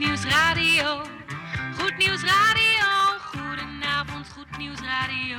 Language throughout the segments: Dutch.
Nieuws Radio. Goed Nieuws Radio. Goedenavond, Goed Nieuws Radio.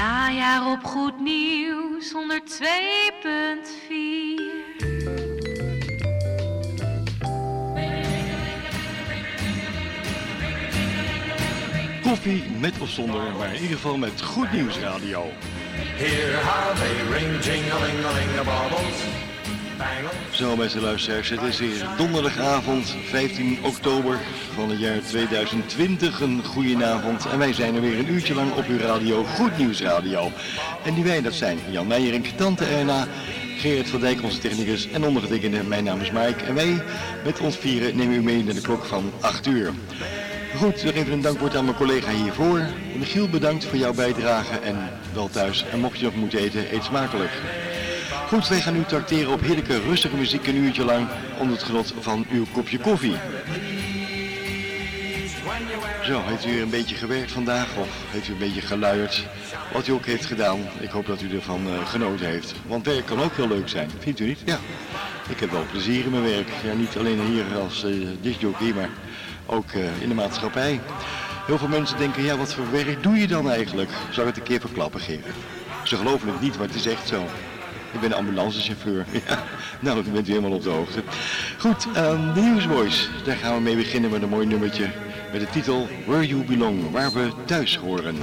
Najaar op Goed Nieuws 102.4. Koffie met of zonder, maar in ieder geval met Goed Nieuws Radio. Here how they ring, jing-a-ling-a-ling, the baubles. Zo beste luisteraars, het is weer donderdagavond 15 oktober van het jaar 2020. Een goedenavond en wij zijn er weer een uurtje lang op uw radio, Goed Nieuws Radio. En die wij, dat zijn Jan Meijerink, Tante Erna, Gerrit van Dijk, onze technicus en ondergetekende, mijn naam is Mike. En wij met ons vieren nemen u mee naar de klok van 8 uur. Goed, nog even een dankwoord aan mijn collega hiervoor. Michiel, bedankt voor jouw bijdrage en wel thuis. En mocht je nog moeten eten, eet smakelijk. Goed, wij gaan u tracteren op heerlijke rustige muziek een uurtje lang onder het genot van uw kopje koffie. Zo, heeft u een beetje gewerkt vandaag of heeft u een beetje geluierd? Wat u ook heeft gedaan, ik hoop dat u ervan eh, genoten heeft. Want werk kan ook heel leuk zijn, vindt u niet? Ja, ik heb wel plezier in mijn werk. Ja, niet alleen hier als uh, discjockey, maar ook eh, in de maatschappij. Heel veel mensen denken, ja, wat voor werk doe je dan eigenlijk? Zou ik het een keer verklappen, Gerrit? Ze geloven het niet, maar het is echt zo. Ik ben ambulancechauffeur. Ja, nou, dan bent u helemaal op de hoogte. Goed, ehm, de Newsboys. Daar gaan we mee beginnen met een mooi nummertje. Met de titel Where You Belong, waar we thuis horen.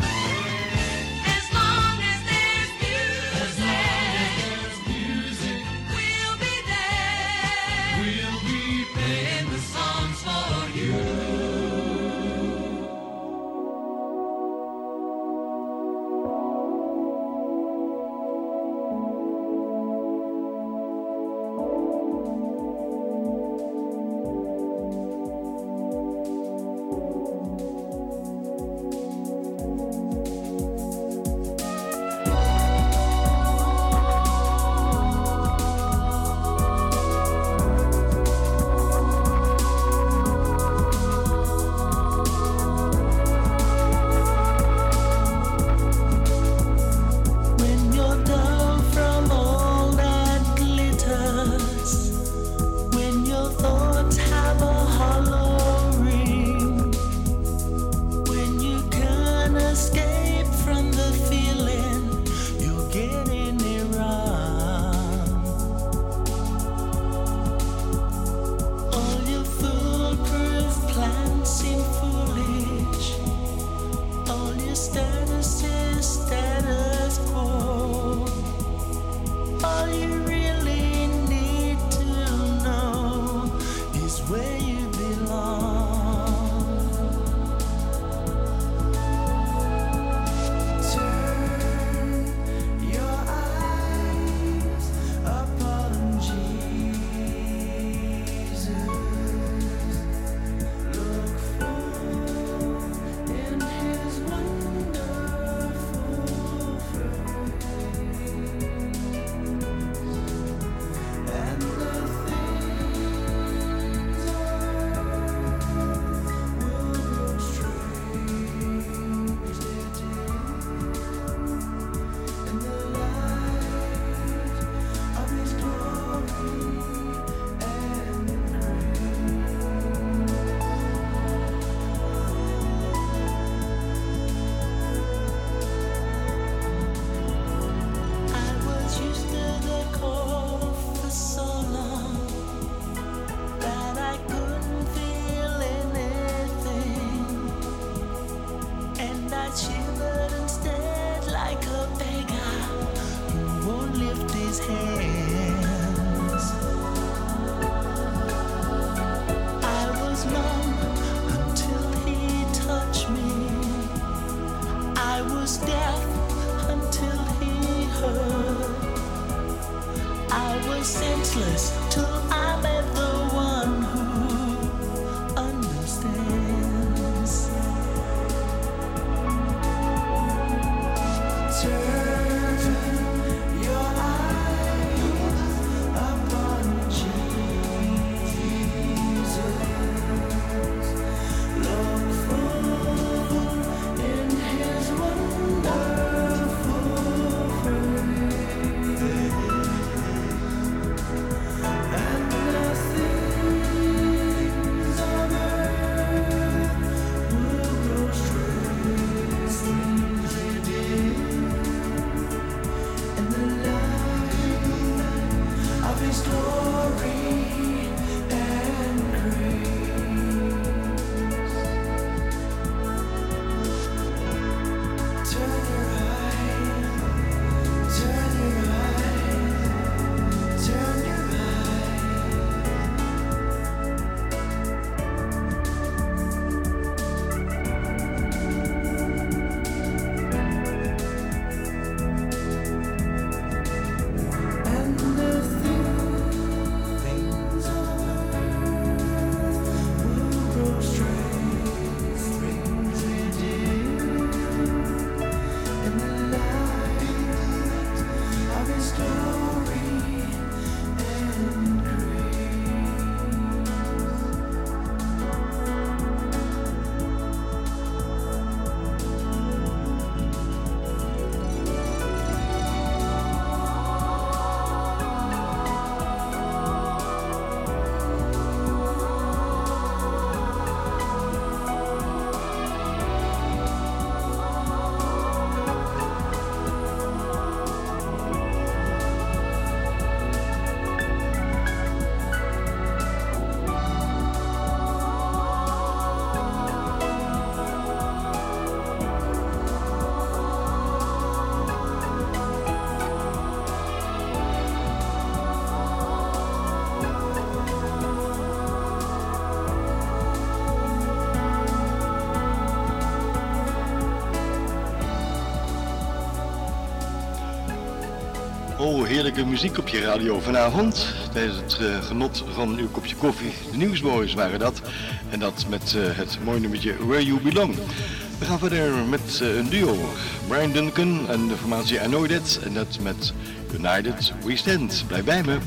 Heerlijke muziek op je radio vanavond. Tijdens het uh, genot van uw kopje koffie. De Newsboys waren dat. En dat met uh, het mooie nummertje Where You Belong. We gaan verder met uh, een duo. Brian Duncan en de formatie I Know That. En dat met United We Stand. Blijf bij me.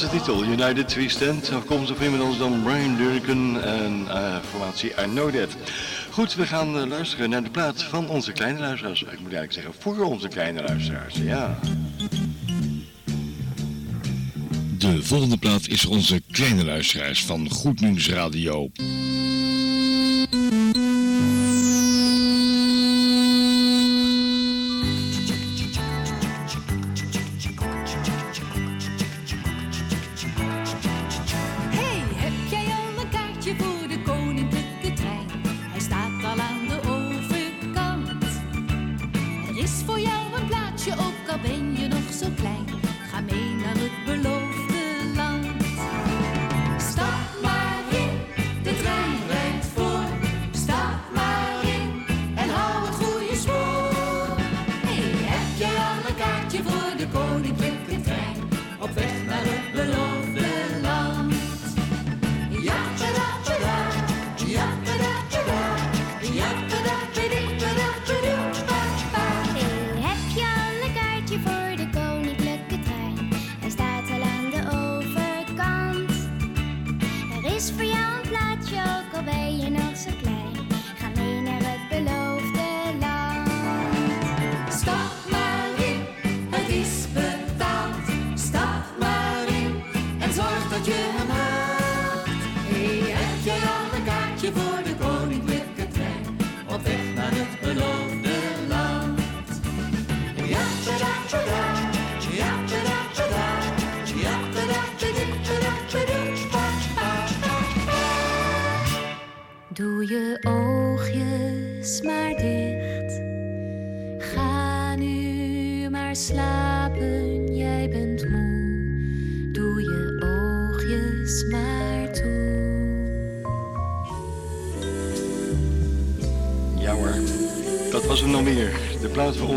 De titel. United We Stand. Afkomstig inmiddels dan Brian Durkin en uh, formatie I Know That. Goed, we gaan uh, luisteren naar de plaats van onze kleine luisteraars. Ik moet eigenlijk zeggen, voor onze kleine luisteraars, ja. De volgende plaat is onze kleine luisteraars van Goed Nieuws Radio.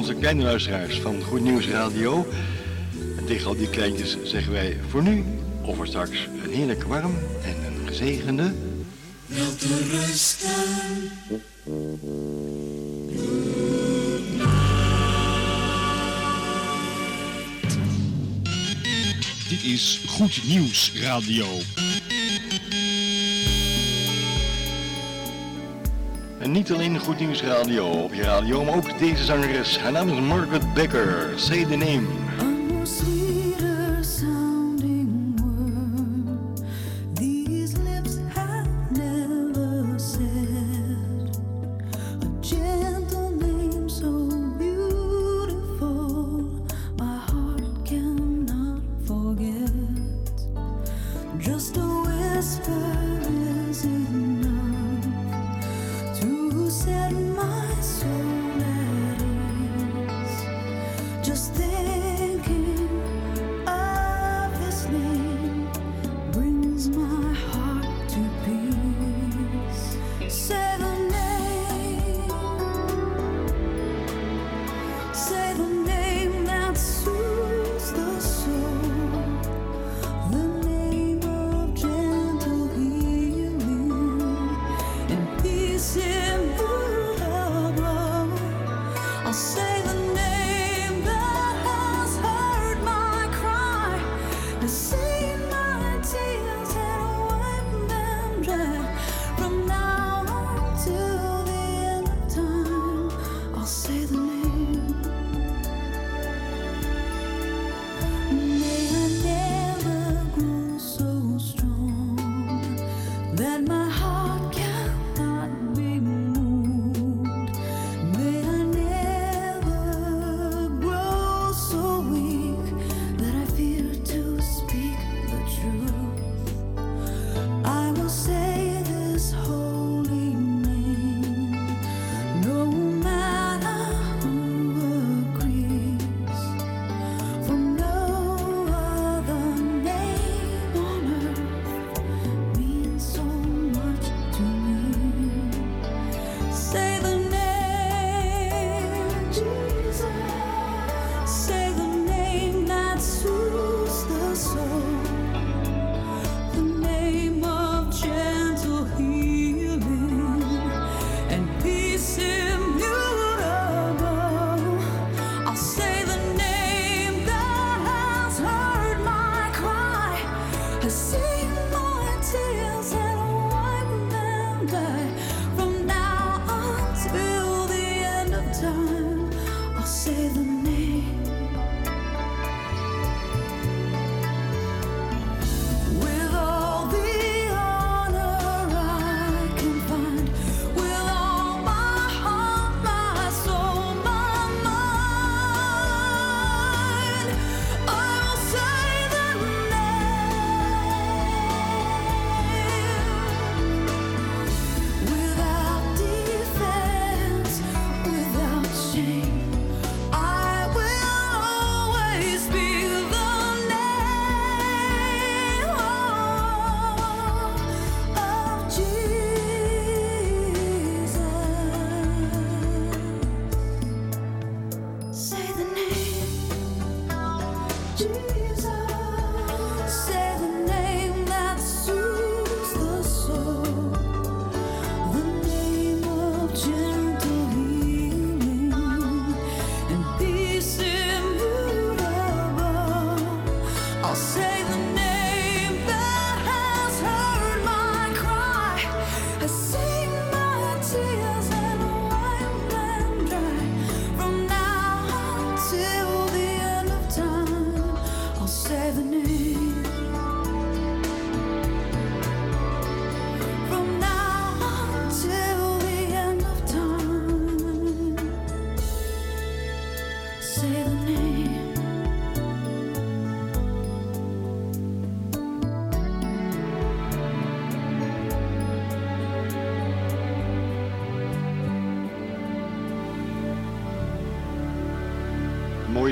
Onze kleine luisteraars van Goed Nieuws Radio. En tegen al die kleintjes zeggen wij voor nu of voor straks een heerlijk warm en een gezegende... rusten. Dit is Goed Nieuws Radio. En niet alleen Goed Nieuws Radio op je radio, maar ook deze zangeres. Haar naam is Margaret Becker. Say the name.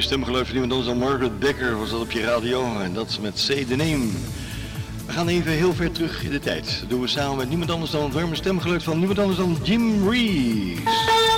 Mooie van iemand anders dan Margaret Becker was dat op je radio. En dat is met C de Name. We gaan even heel ver terug in de tijd. Dat doen we samen met niemand anders dan het warme stemgeluid van niemand anders dan Jim Reeves.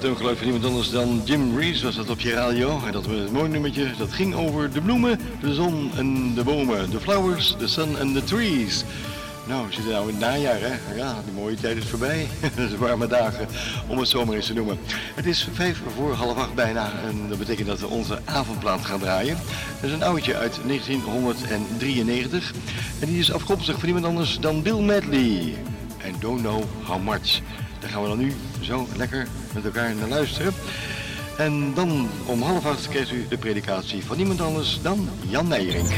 stemgeluid van niemand anders dan Jim Reese was dat op je radio. En dat was een mooi nummertje. Dat ging over de bloemen, de zon en de bomen. de flowers, the sun and the trees. Nou, we zitten nu in het najaar, hè? Ja, die mooie tijd is voorbij. de warme dagen, om het zomer eens te noemen. Het is vijf voor half acht bijna en dat betekent dat we onze avondplaat gaan draaien. Dat is een oudje uit 1993 en die is afkomstig van niemand anders dan Bill Medley. En don't know how much. Daar gaan we dan nu zo lekker met elkaar naar luisteren. En dan om half acht krijgt u de predicatie van niemand anders dan Jan Nijrink.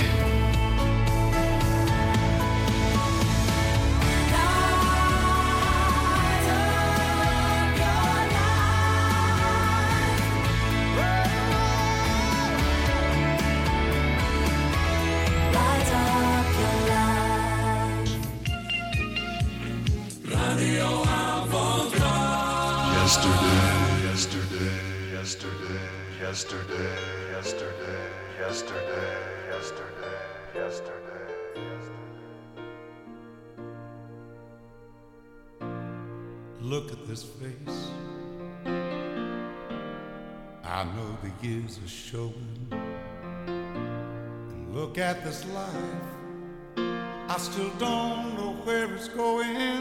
life. I still don't know where it's going.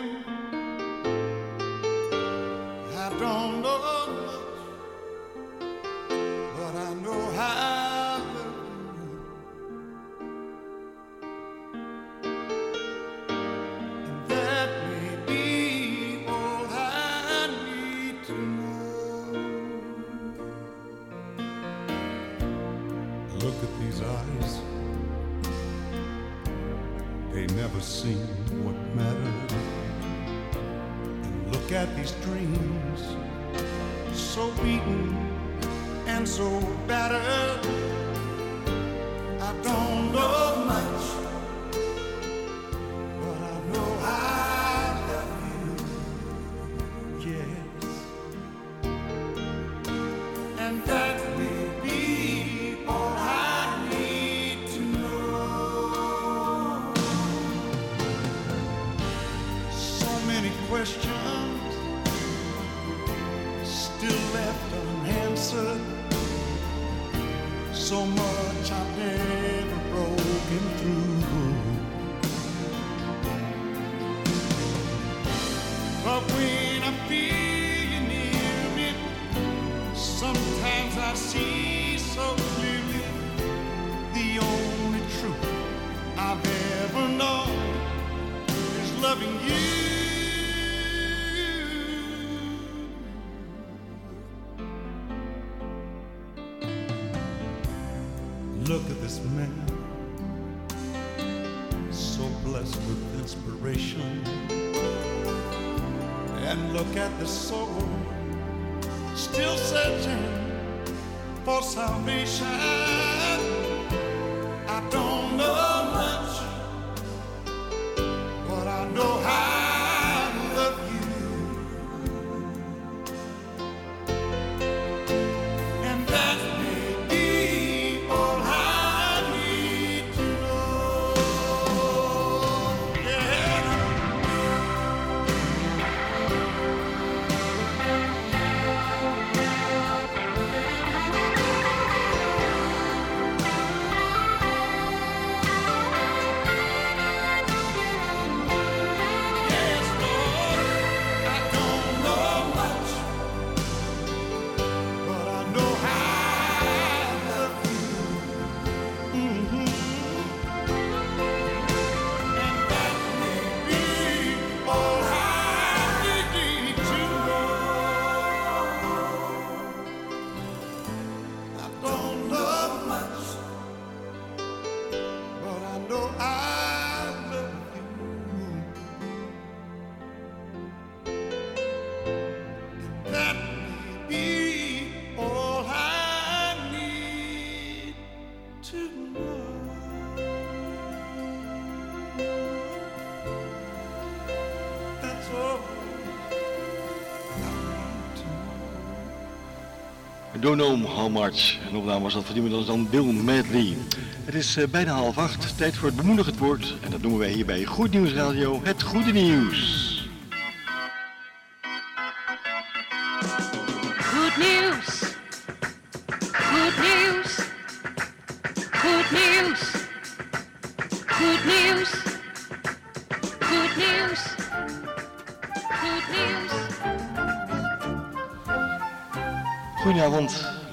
look at these dreams. So beaten and so battered. Don't Know How Much. En opname was dat van iemand dan Bill Medley. Het is eh, bijna half acht, tijd voor het bemoedigend woord. En dat noemen wij hier bij Goed Nieuws Radio, het goede nieuws.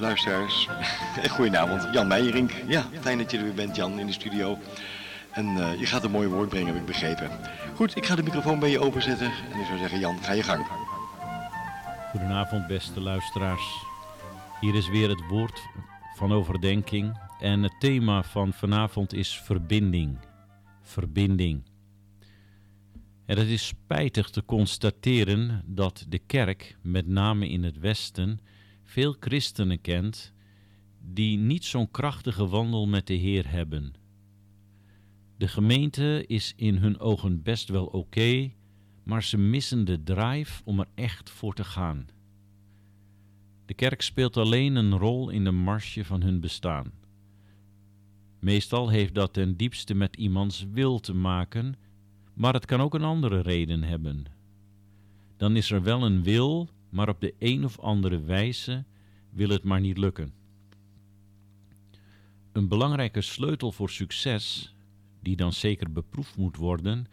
luisteraars. Goedenavond, Jan Meijerink. Ja, fijn dat je er weer bent, Jan, in de studio. En eh, je gaat een mooi woord brengen, heb ik begrepen. Goed, ik ga de microfoon bij je openzetten. En ik zou zeggen, Jan, ga je gang. Goedenavond, beste luisteraars. Hier is weer het woord van overdenking. En het thema van vanavond is verbinding. Verbinding. En het is spijtig te constateren dat de kerk, met name in het Westen, veel christenen kent die niet zo'n krachtige wandel met de Heer hebben. De gemeente is in hun ogen best wel oké, maar ze missen de drive om er echt voor te gaan. De kerk speelt alleen een rol in de marsje van hun bestaan. Meestal heeft dat ten diepste met iemands wil te maken, maar het kan ook een andere reden hebben. Dan is er wel een wil, maar op de een of andere wijze wil het maar niet lukken. Een belangrijke sleutel voor succes, die dan zeker beproefd moet worden,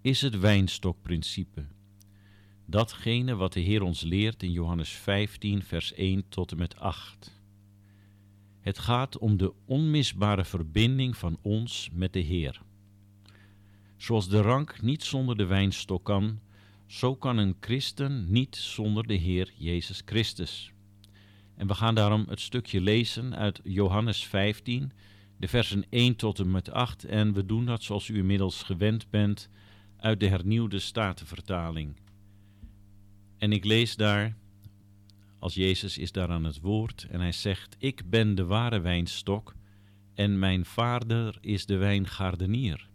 is het wijnstokprincipe. Datgene wat de Heer ons leert in Johannes 15, vers 1 tot en met 8. Het gaat om de onmisbare verbinding van ons met de Heer. Zoals de rank niet zonder de wijnstok kan, zo kan een christen niet zonder de Heer Jezus Christus. En we gaan daarom het stukje lezen uit Johannes 15, de versen 1 tot en met 8. En we doen dat zoals u inmiddels gewend bent uit de hernieuwde statenvertaling. En ik lees daar, als Jezus is daar aan het woord, en hij zegt: Ik ben de ware wijnstok, en mijn vader is de wijngaardenier.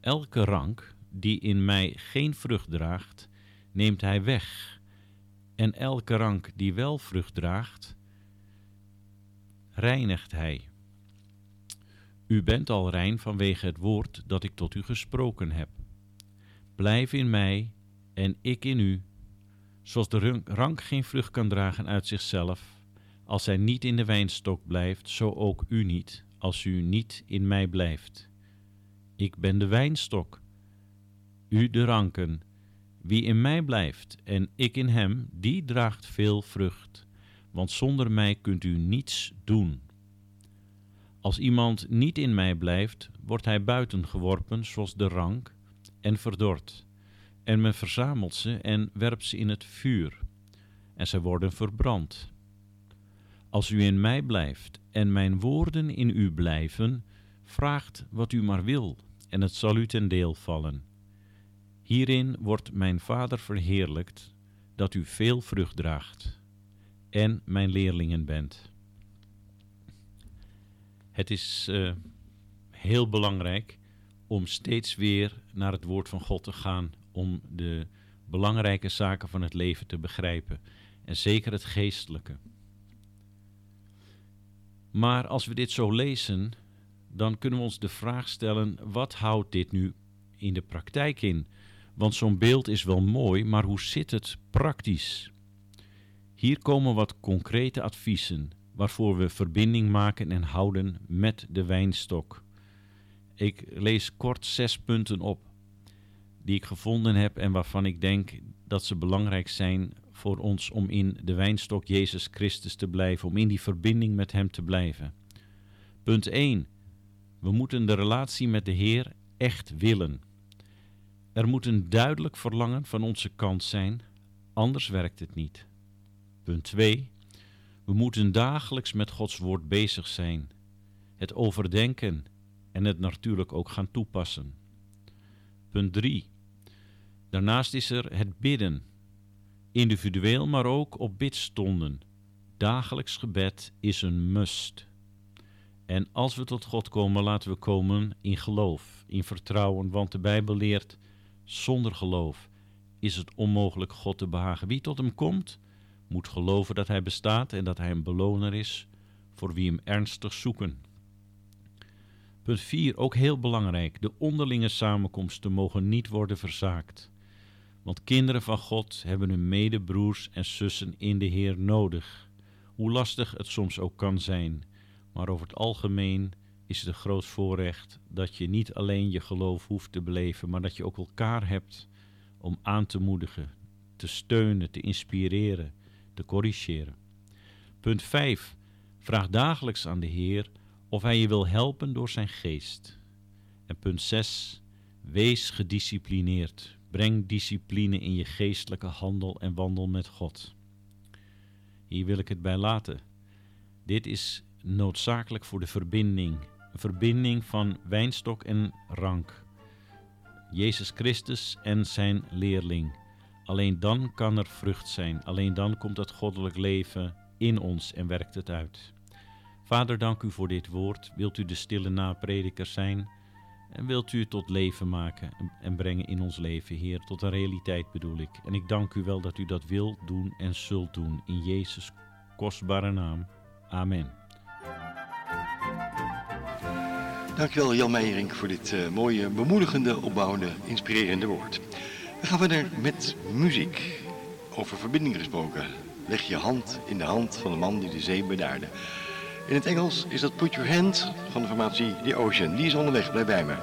Elke rank die in mij geen vrucht draagt, neemt hij weg en elke rank die wel vrucht draagt, reinigt hij. U bent al rein vanwege het woord dat ik tot u gesproken heb. Blijf in mij en ik in u, zoals de rank geen vrucht kan dragen uit zichzelf, als hij niet in de wijnstok blijft, zo ook u niet, als u niet in mij blijft. Ik ben de wijnstok, u de ranken. Wie in mij blijft en ik in hem, die draagt veel vrucht, want zonder mij kunt u niets doen. Als iemand niet in mij blijft, wordt hij buiten geworpen zoals de rank en verdord. En men verzamelt ze en werpt ze in het vuur, en zij worden verbrand. Als u in mij blijft en mijn woorden in u blijven, vraagt wat u maar wil, en het zal u ten deel vallen. Hierin wordt mijn Vader verheerlijkt, dat u veel vrucht draagt en mijn leerlingen bent. Het is uh, heel belangrijk om steeds weer naar het woord van God te gaan, om de belangrijke zaken van het leven te begrijpen en zeker het geestelijke. Maar als we dit zo lezen, dan kunnen we ons de vraag stellen: wat houdt dit nu in de praktijk in? Want zo'n beeld is wel mooi, maar hoe zit het praktisch? Hier komen wat concrete adviezen waarvoor we verbinding maken en houden met de wijnstok. Ik lees kort zes punten op die ik gevonden heb en waarvan ik denk dat ze belangrijk zijn voor ons om in de wijnstok Jezus Christus te blijven, om in die verbinding met Hem te blijven. Punt 1. We moeten de relatie met de Heer echt willen. Er moet een duidelijk verlangen van onze kant zijn, anders werkt het niet. Punt 2. We moeten dagelijks met Gods woord bezig zijn, het overdenken en het natuurlijk ook gaan toepassen. Punt 3. Daarnaast is er het bidden, individueel maar ook op bidstonden. Dagelijks gebed is een must. En als we tot God komen, laten we komen in geloof, in vertrouwen, want de Bijbel leert zonder geloof is het onmogelijk God te behagen. Wie tot hem komt, moet geloven dat hij bestaat en dat hij een beloner is voor wie hem ernstig zoeken. Punt 4, ook heel belangrijk. De onderlinge samenkomsten mogen niet worden verzaakt. Want kinderen van God hebben hun medebroers en zussen in de Heer nodig. Hoe lastig het soms ook kan zijn. Maar over het algemeen is het een groot voorrecht dat je niet alleen je geloof hoeft te beleven, maar dat je ook elkaar hebt om aan te moedigen, te steunen, te inspireren, te corrigeren. Punt 5. Vraag dagelijks aan de Heer of Hij je wil helpen door zijn geest. En punt 6. Wees gedisciplineerd. Breng discipline in je geestelijke handel en wandel met God. Hier wil ik het bij laten. Dit is noodzakelijk voor de verbinding. Verbinding van wijnstok en rank. Jezus Christus en zijn leerling. Alleen dan kan er vrucht zijn. Alleen dan komt het goddelijk leven in ons en werkt het uit. Vader, dank u voor dit woord. Wilt u de stille naprediker zijn? En wilt u het tot leven maken en brengen in ons leven, Heer, tot een realiteit bedoel ik. En ik dank u wel dat u dat wilt doen en zult doen. In Jezus' kostbare naam. Amen. Dankjewel Jan Meijerink voor dit eh, mooie, bemoedigende, opbouwende, inspirerende woord. We gaan verder met muziek. Over verbinding gesproken. Leg je hand in de hand van de man die de zee bedaarde. In het Engels is dat Put Your Hand van de formatie The Ocean. Die is onderweg, blijf bij me.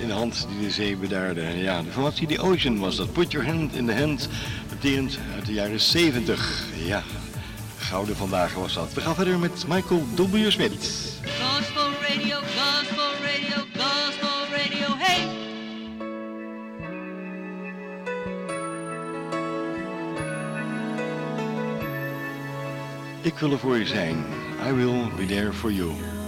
In de hand die de zee bedaarde. Ja, de formatie The Ocean was dat. Put your hand in the hand. Daterend uit de jaren 70. Ja, gouden vandaag was dat. We gaan verder met Michael W. Smith. Gospel radio, gospel radio, gospel radio, hey! Ik wil er voor je zijn. I will be there for you.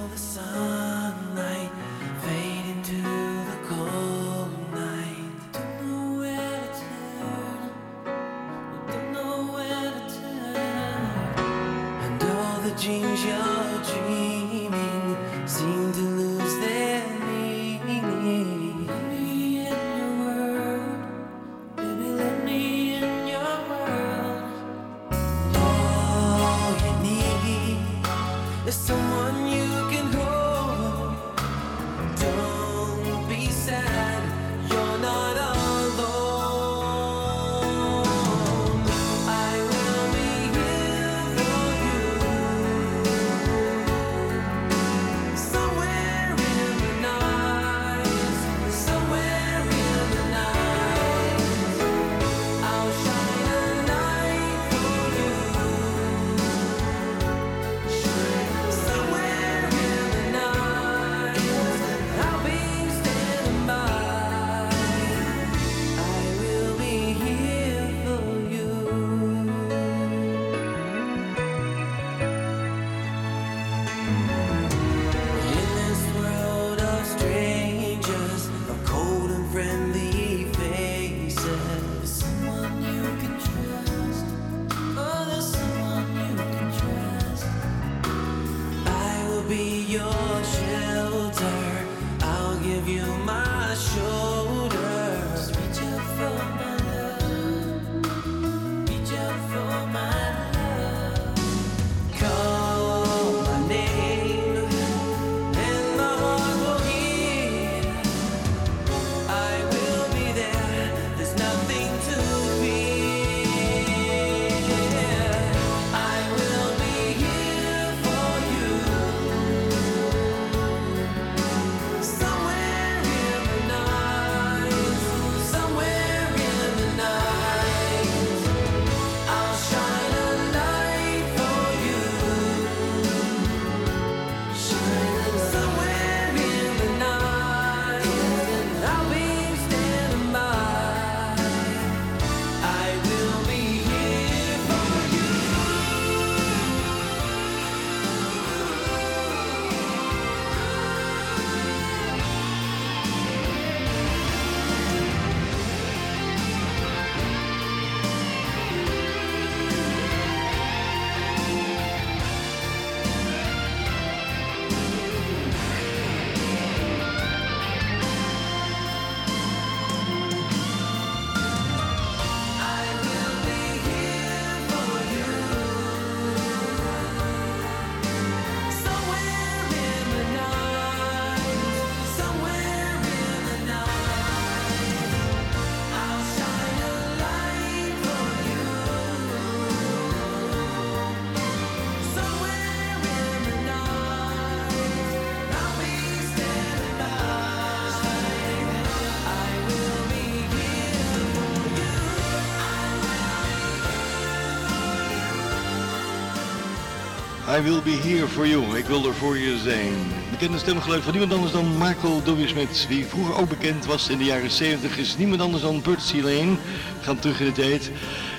I will be here for you. Ik wil er voor je zijn. Bekende stemgeluid van niemand anders dan Michael W. Smith. Wie vroeger ook bekend was in de jaren 70 is niemand anders dan Burt C. Lane. Gaan terug in de tijd.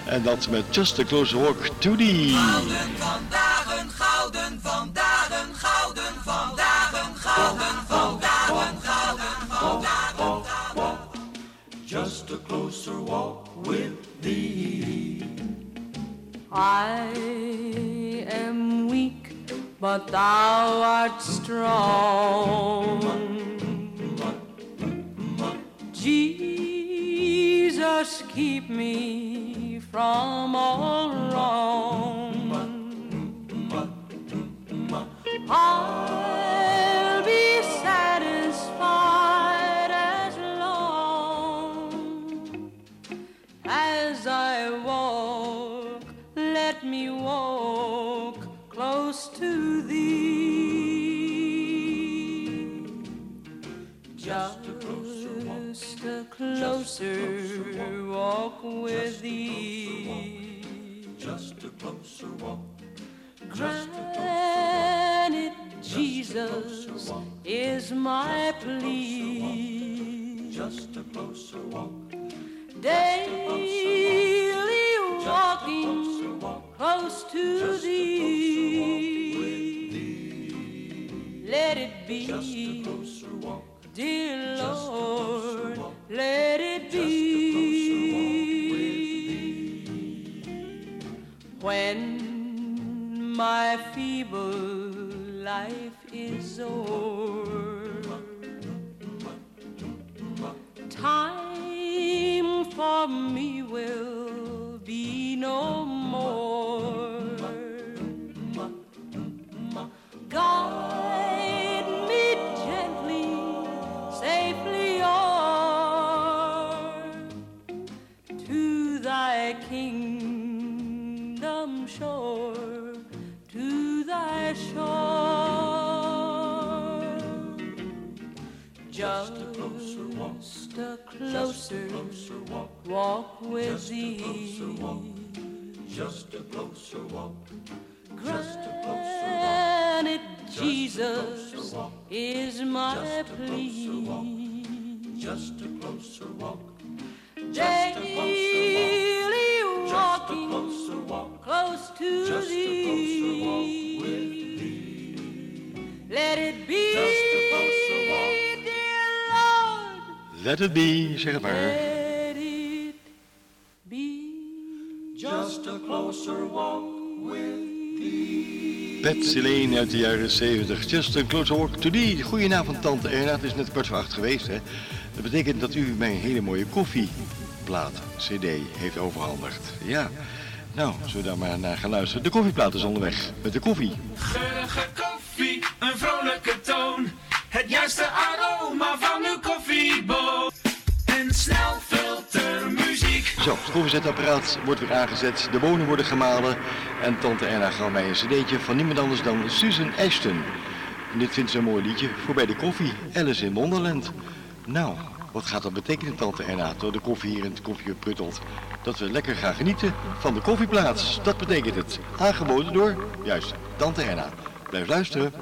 En dat met Just a Closer Walk to Thee. Just a closer walk with thee. I am but thou art strong. Jesus, keep me from all wrong. I'll closer walk with thee. Just a closer walk. Granted, Jesus is my plea. Just a closer walk. Daily walking close to thee. Let it be, Closer walk. dear Lord, let it be. When my feeble life is o'er, time for me Just a closer walk. Daily walking Closer walk. close to Just a closer walk with thee. Let it be, Just a closer walk. dear Lord, Let it be, zeg het maar. let it be. Just a closer walk with Betsy Lane uit de jaren 70. Just a closer walk to thee. Goedenavond, tante Erna. Het is net kwart voor acht geweest, hè. Dat betekent dat u mij een hele mooie koffieplaat, cd, heeft overhandigd. Ja. Nou, zullen we daar maar naar gaan luisteren. De koffieplaat is onderweg. Met de koffie. Geurige koffie, een vrolijke toon. Het juiste aroma van uw koffieboon. En snel. Zo, het koffiezetapparaat wordt weer aangezet. De bonen worden gemalen. En tante Erna gaf mij een cd'tje van niemand anders dan Susan Ashton. En dit vindt ze een mooi liedje voor bij de koffie. Alice in Wonderland. Nou, wat gaat dat betekenen, tante Erna, door de koffie hier in het koffie pruttelt? Dat we lekker gaan genieten van de koffieplaats. Dat betekent het. Aangeboden door, juist, tante Erna. Blijf luisteren.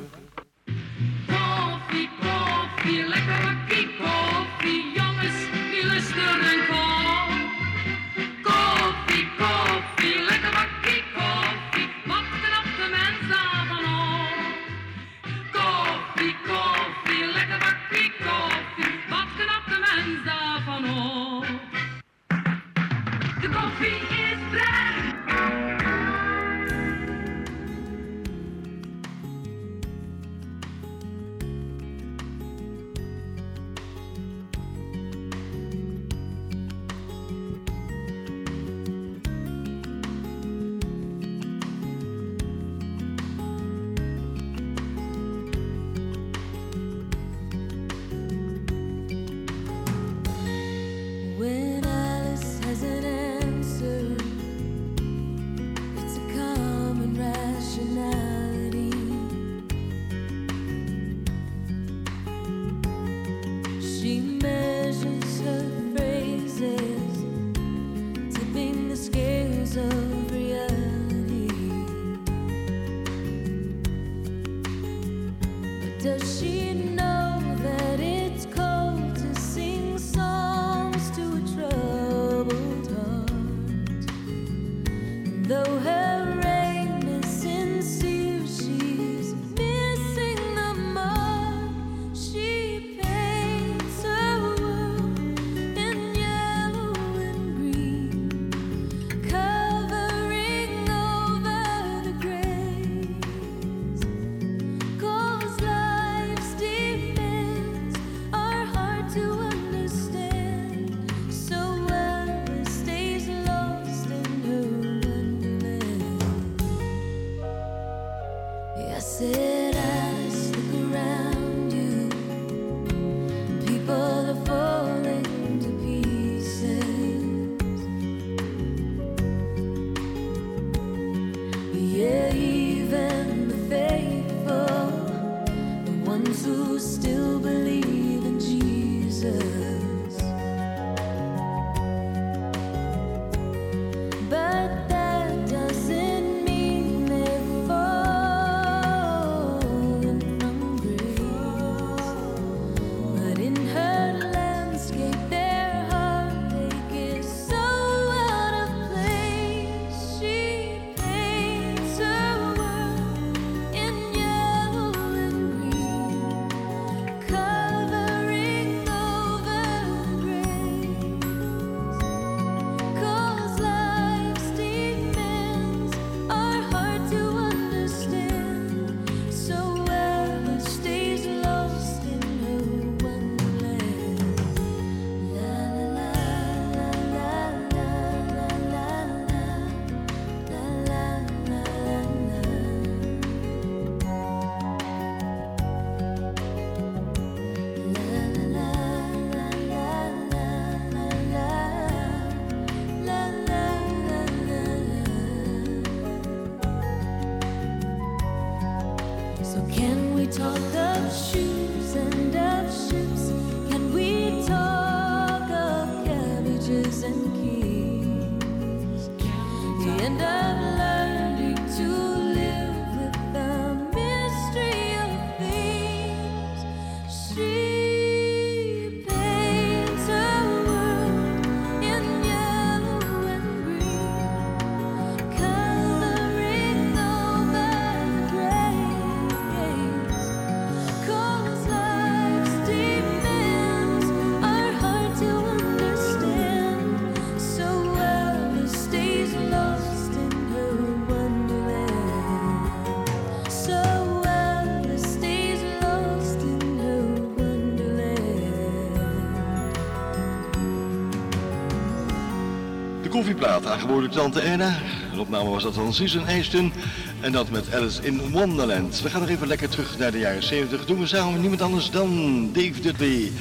koffieplaat, aangeboden Tante Erna. Een opname was dat van Susan Easton en dat met Alice in Wonderland. We gaan nog even lekker terug naar de jaren 70. Doen we samen met niemand anders dan Dave Dudley.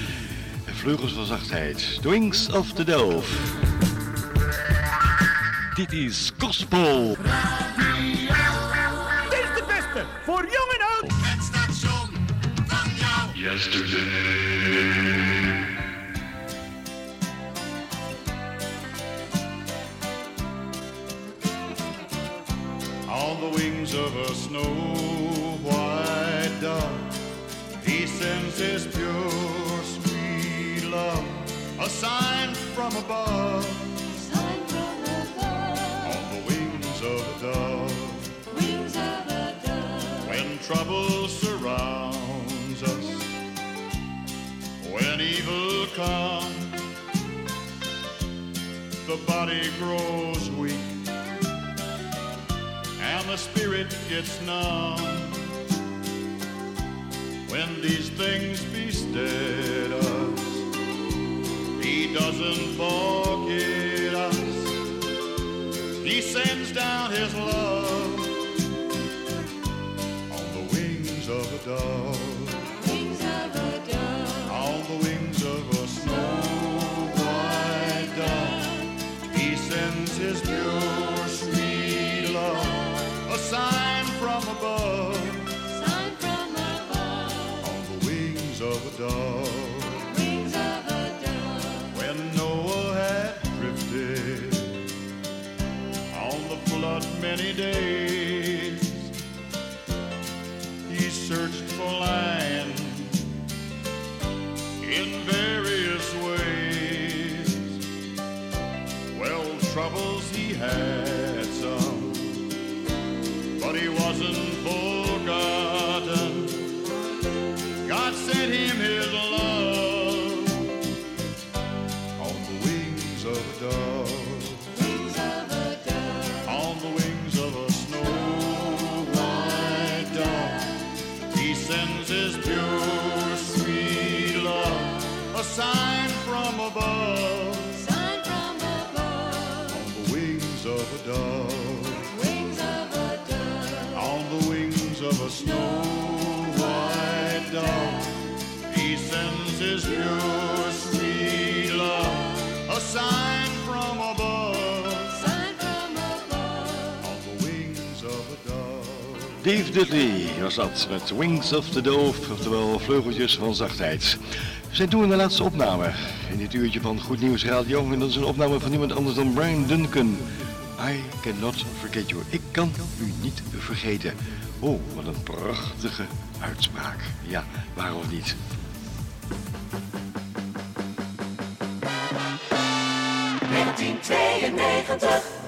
Vleugels van zachtheid, The Wings of the Dove. Dit is Gospel. Dit is de beste, voor jong en oud. Het station jou. Yesterday. the body grows weak and the spirit gets numb. When these things bestead us, He doesn't forget us. He sends down His love on the wings of a dove. above. Sign from above. On the wings of a dove. Wings of a dove. When Noah had drifted on the flood many days, he searched for land in various Dave Dudley was dat, met Wings of the Dove, oftewel Vleugeltjes van Zachtheid. Zijn toen de laatste opname in dit uurtje van Goed Nieuws Radio. En dat is een opname van niemand anders dan Brian Duncan. I cannot forget you. Ik kan u niet vergeten. Oh, wat een prachtige uitspraak. Ja, waarom niet? 1992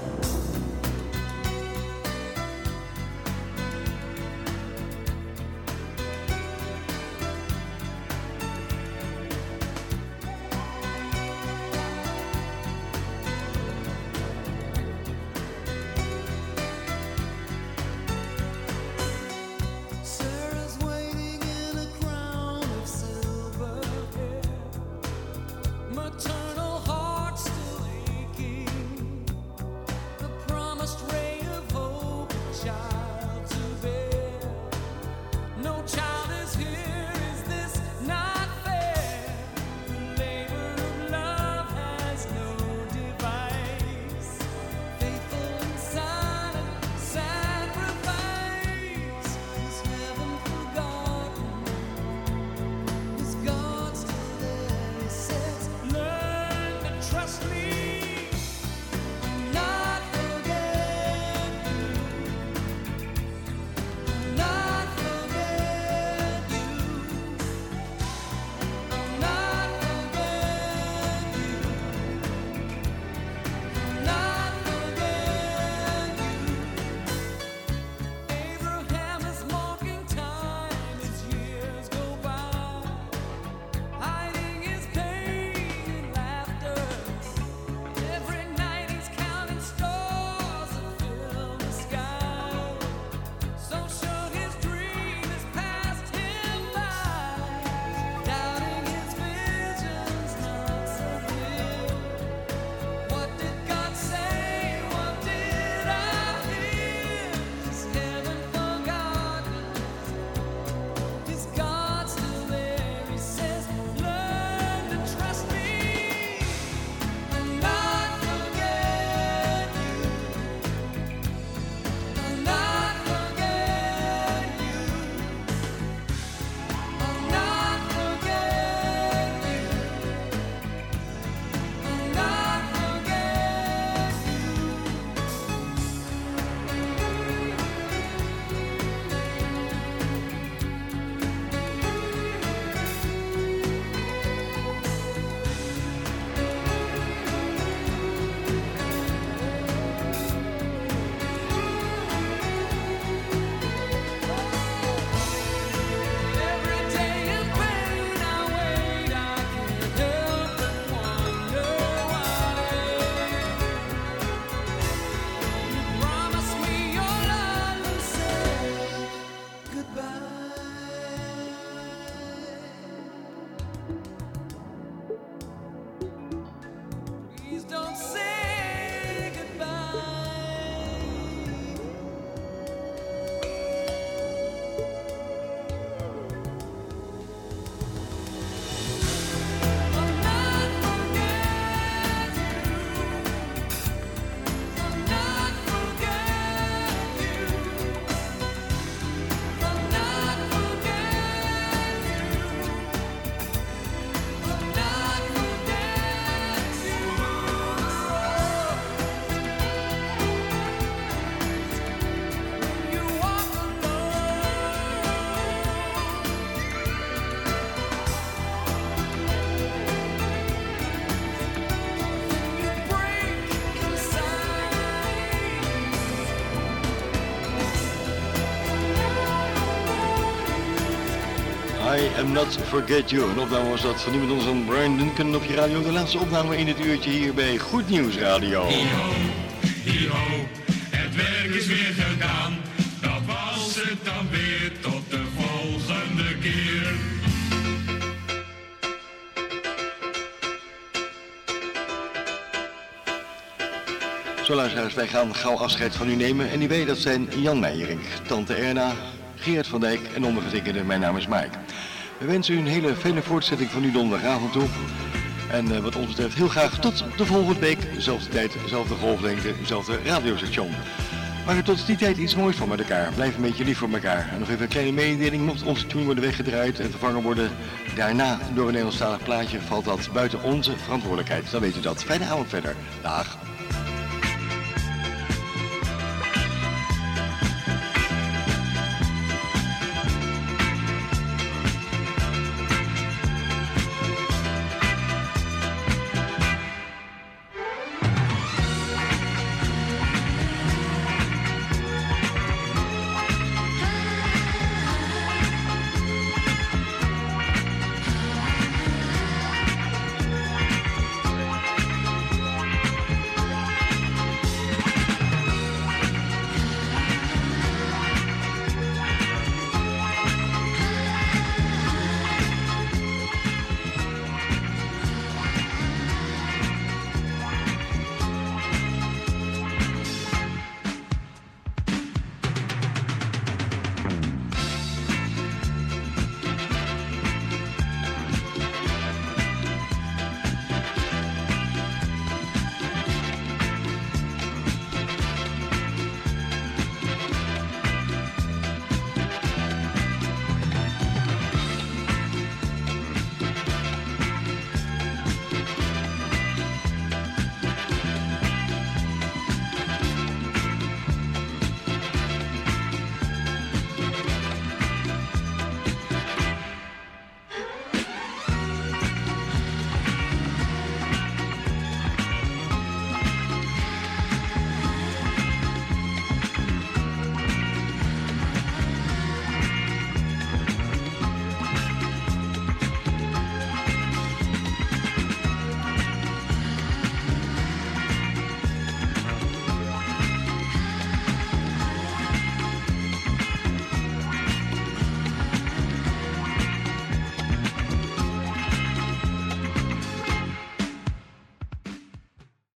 Forget you. Een opname was dat van niemand anders dan Brian Duncan op je radio. De laatste opname in het uurtje hier bij Goed Nieuws Radio. Het werk is weer gedaan. Dat was het dan weer tot de volgende keer. Zo luisteraars, wij gaan gauw afscheid van u nemen. En die weet dat zijn Jan Meijering, Tante Erna, Geert van Dijk en ondergetekende. Mijn naam is Mike. We wensen u een hele fijne voortzetting van uw donderdagavond toe. En eh, wat ons betreft heel graag tot de volgende week. Zelfde tijd, zelfde golflengte, zelfde radiostation. Maar tot die tijd iets moois van met elkaar. Blijf een beetje lief voor elkaar. En nog even een kleine mededeling. Mocht onze tune worden weggedraaid en vervangen worden daarna door een Nederlandstalig plaatje, valt dat buiten onze verantwoordelijkheid. Dan weet u dat. Fijne avond verder. Dag.